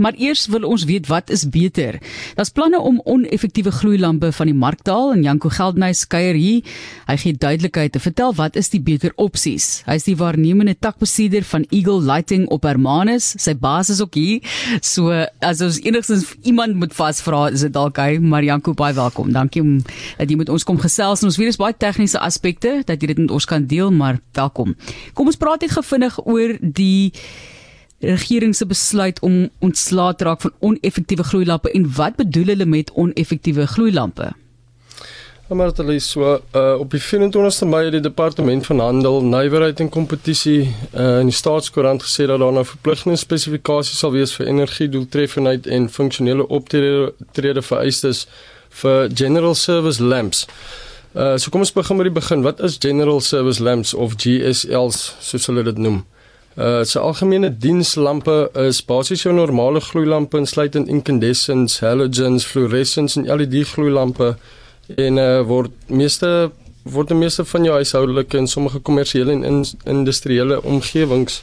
Maar eers wil ons weet wat is beter. Daar's planne om oneffektiewe gloeilampe van die mark te haal en Janko Geldnys kuier hier. Hy gee duidelikheid te vertel wat is die beter opsies. Hy is die waarnemende takbestuurder van Eagle Lighting op Hermanus. Sy baas is ook hier. So as ons enigstens iemand moet vasvra, is dit dalk hy, maar Janko baie welkom. Dankie om dat jy met ons kom gesels. Ons weet dis baie tegniese aspekte dat jy dit met ons kan deel, maar welkom. Kom ons praat net gefvinnig oor die regering se besluit om ontslae te raak van oneffektiewe gloeilampe en wat bedoel hulle met oneffektiewe gloeilampe? Maar dit is so uh, op die 24ste Mei het die departement van handel, nywerheid en kompetisie uh, in die staatskoerant gesê dat daar nou verpligtende spesifikasies sal wees vir energie doeltreffendheid en funksionele optrede vereistes vir general service lamps. Uh, so kom ons begin met die begin. Wat is general service lamps of GSLs soos hulle dit noem? Uh se algemene dienslampe is basies jou normale gloeilampe insluitend incandescents, halogens, fluorescents en LED gloeilampe en uh word meeste word die meeste van jou huishoudelike en sommige kommersiële en in, industriële omgewings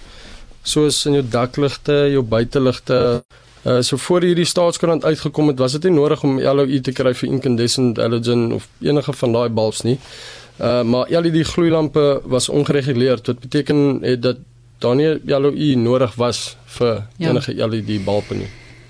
soos in jou dakligte, jou buiteligte uh so voor hierdie staatskoerant uitgekom het, was dit nie nodig om LED te kry vir incandescent, halogen of enige van daai bulbs nie. Uh maar LED gloeilampe was ongereguleerd. Dit beteken het dat daar nie LOE nodig was vir ja. enige LED bulbe nie.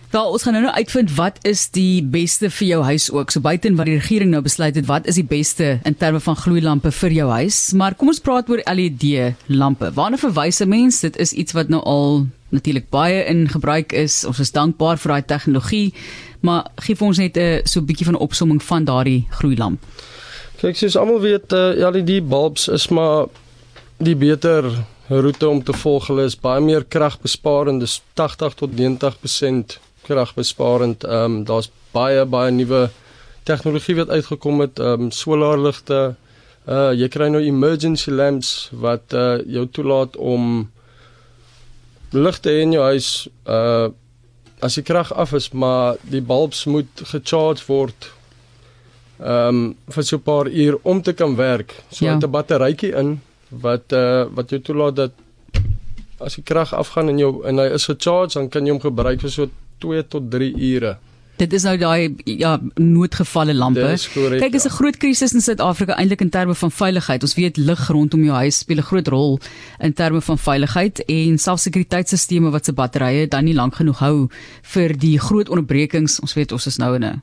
Wel, ons gaan nou nou uitvind wat is die beste vir jou huis ook. So buiten wat die regering nou besluit het, wat is die beste in terme van gloeilampe vir jou huis? Maar kom ons praat oor LED lampe. Waarna verwys 'n mens? Dit is iets wat nou al natuurlik baie in gebruik is. Ons is dankbaar vir daai tegnologie, maar gee vir ons net 'n so 'n bietjie van 'n opsomming van daardie gloeilamp. Kyk, soos almal weet, uh, eh, LED bulbs is maar die beter roete om te volg. Hulle is baie meer kragbesparend, dis 80 tot 90% kragbesparend. Ehm um, daar's baie baie nuwe tegnologie wat uitgekom het, ehm um, solarligte. Uh jy kry nou emergency lamps wat uh jou toelaat om lig te hê in jou huis uh as die krag af is, maar die bulbs moet gecharge word ehm um, vir so 'n paar uur om te kan werk. So ja. 'n batterytjie in wat uh wat jou toelaat dat as die krag afgaan in jou en hy is gecharge dan kan jy hom gebruik vir so 2 tot 3 ure. Dit is nou daai ja noodgevalle lampe. Kyk, is 'n ja. groot krisis in Suid-Afrika eintlik in terme van veiligheid. Ons weet lig rondom jou huis speel 'n groot rol in terme van veiligheid en selfsekuriteitstelsels wat se batterye dan nie lank genoeg hou vir die groot onderbrekings. Ons weet ons is nou in 'n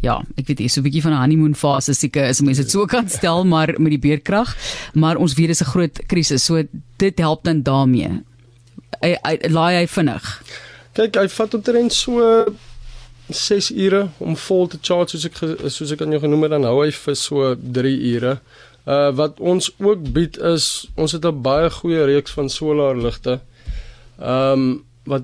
ja, ek weet nie so 'n bietjie van 'n honeymoon fase seker is mense dit so kan stel maar met die beerkrag, maar ons weet dis 'n groot krisis. So dit help dan daarmee. Hy, laai hy vinnig. Kyk, hy vat omtrent so 6 ure om vol te charge soos ek soos ek aan jou genoem het dan hou hy vir so 3 ure. Uh wat ons ook bied is ons het 'n baie goeie reeks van solarligte. Ehm um, wat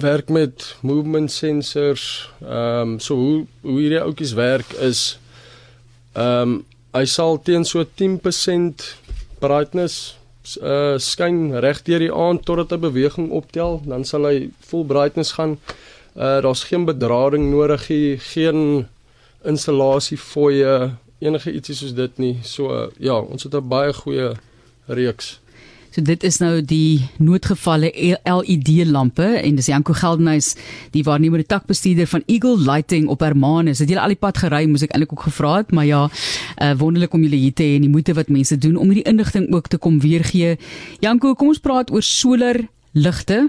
werk met movement sensors. Ehm um, so hoe hoe hierdie oudjies werk is ehm um, hy sal teen so 10% brightness uh skyn reg deur die aand totdat hy beweging optel, dan sal hy full brightness gaan. Uh daar's geen bedrading nodig nie, geen installasie fooie, enige ietsie soos dit nie. So uh, ja, ons het 'n baie goeie reeks. So dit is nou die noodgevalle LED lampe en dis Janko Geldenhuys die waarnemende takbestuurder van Eagle Lighting op Hermanus. Het jy al die pad gery moes ek eintlik ook gevra het, maar ja, uh, wonderlik om julle hier te hê en die moeite wat mense doen om hierdie inligting ook te kom weergee. Janko, kom ons praat oor solar ligte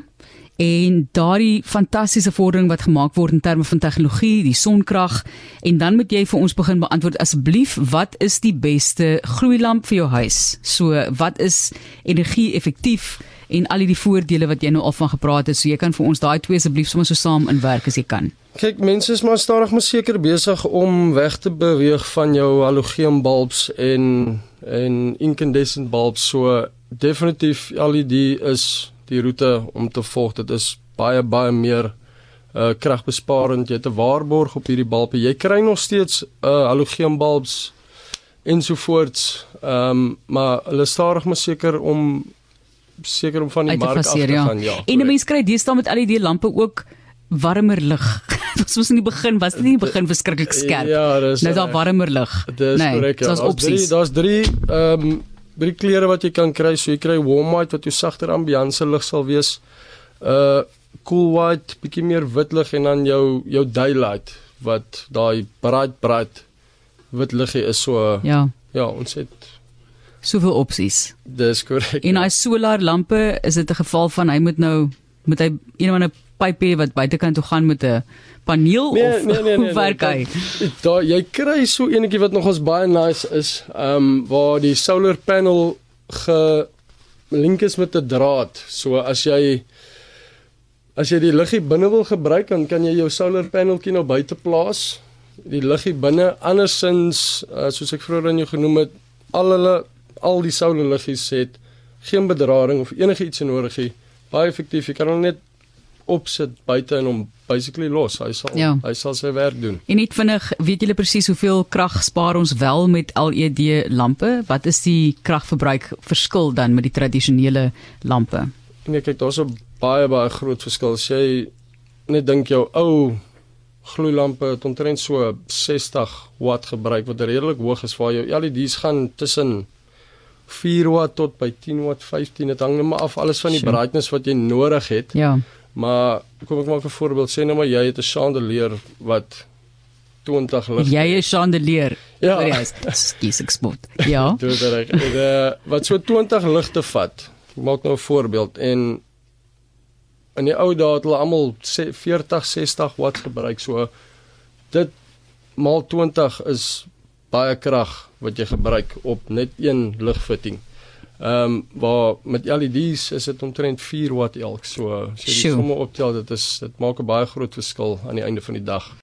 en daardie fantastiese vordering wat gemaak word in terme van tegnologie, die sonkrag en dan moet jy vir ons begin beantwoord asseblief, wat is die beste gloeilamp vir jou huis? So, wat is energie-effektief en al die voordele wat jy nou al van gepraat het, so jy kan vir ons daai twee asseblief sommer so saam inwerk as jy kan. Kyk, mense is maar stadig maar seker besig om weg te beweeg van jou halogeenbulbs en en incandescent bulbs, so definitief LED is die roete om te volg. Dit is baie baie meer uh kragbesparend. Jy het 'n waarborg op hierdie bulbe. Jy kry nog steeds uh halogeenbulbs ensovoorts. Ehm um, maar hulle stadig maar seker om seker om van die mark af te ja. gaan. Ja. En 'n mens kry deesdae met LED lampe ook warmer lig. Dit was in die begin was dit nie in die begin verskriklik skerp. Ja, dis nou daar warmer lig. Dis nee, korrek. Ja. Daar's drie, daar's drie ehm um, by die klere wat jy kan kry, so jy kry warm white wat jou sagter ambiance lig sal wees. Uh cool white, bietjie meer wit lig en dan jou jou daylight wat daai bright bright wit liggie is so Ja, ja, ons het soveel opsies. dis korrek. En daai solar lampe, is dit 'n geval van hy moet nou moet hy een of ander pyp hê wat buitekant toe gaan met 'n paneel Nee, of nee, nee, nee, hoe werk hy? Daar jy kry so enetjie wat nogals baie nice is, ehm um, waar die solar panel ge link is met 'n draad. So as jy as jy die liggie binne wil gebruik, dan kan jy jou solar paneltjie nou buite plaas. Die liggie binne andersins uh, soos ek vroeër aan jou genoem het, al hulle al die solar liggies het geen bedrading of enige iets nodig nie. Baie effektief. Jy kan hom net opsit buite en hom basically los. Hy sal Ja. hy sal sy werk doen. En net vinnig, weet julle presies hoeveel krag spaar ons wel met LED lampe? Wat is die kragverbruik verskil dan met die tradisionele lampe? Nee, kyk, daar's 'n baie baie groot verskil. As jy net dink jou ou gloeilampe het omtrent so 60 watt gebruik wat redelik hoog is waar jou LED's gaan tussen 4 watt tot by 10 watt, 15. Dit hang net maar af alles van die Sure. brightness wat jy nodig het. Ja. Maar kom ek maak 'n voorbeeld. Sê nou maar jy het 'n chandelier wat 20 lig. Jy is chandelier. Ja. Ekskuus ek spot. Ja. Dit is reg. Uh, wat so 20 ligte vat. Ek maak nou 'n voorbeeld en in die ou dae het hulle almal se- 40, 60 watt gebruik. So dit maal 20 is baie krag wat jy gebruik op net een ligfitting. Ehm um, waar met LED's is dit omtrent 4 watt elk. So as jy die somme optel, dit is dit maak 'n baie groot verskil aan die einde van die dag.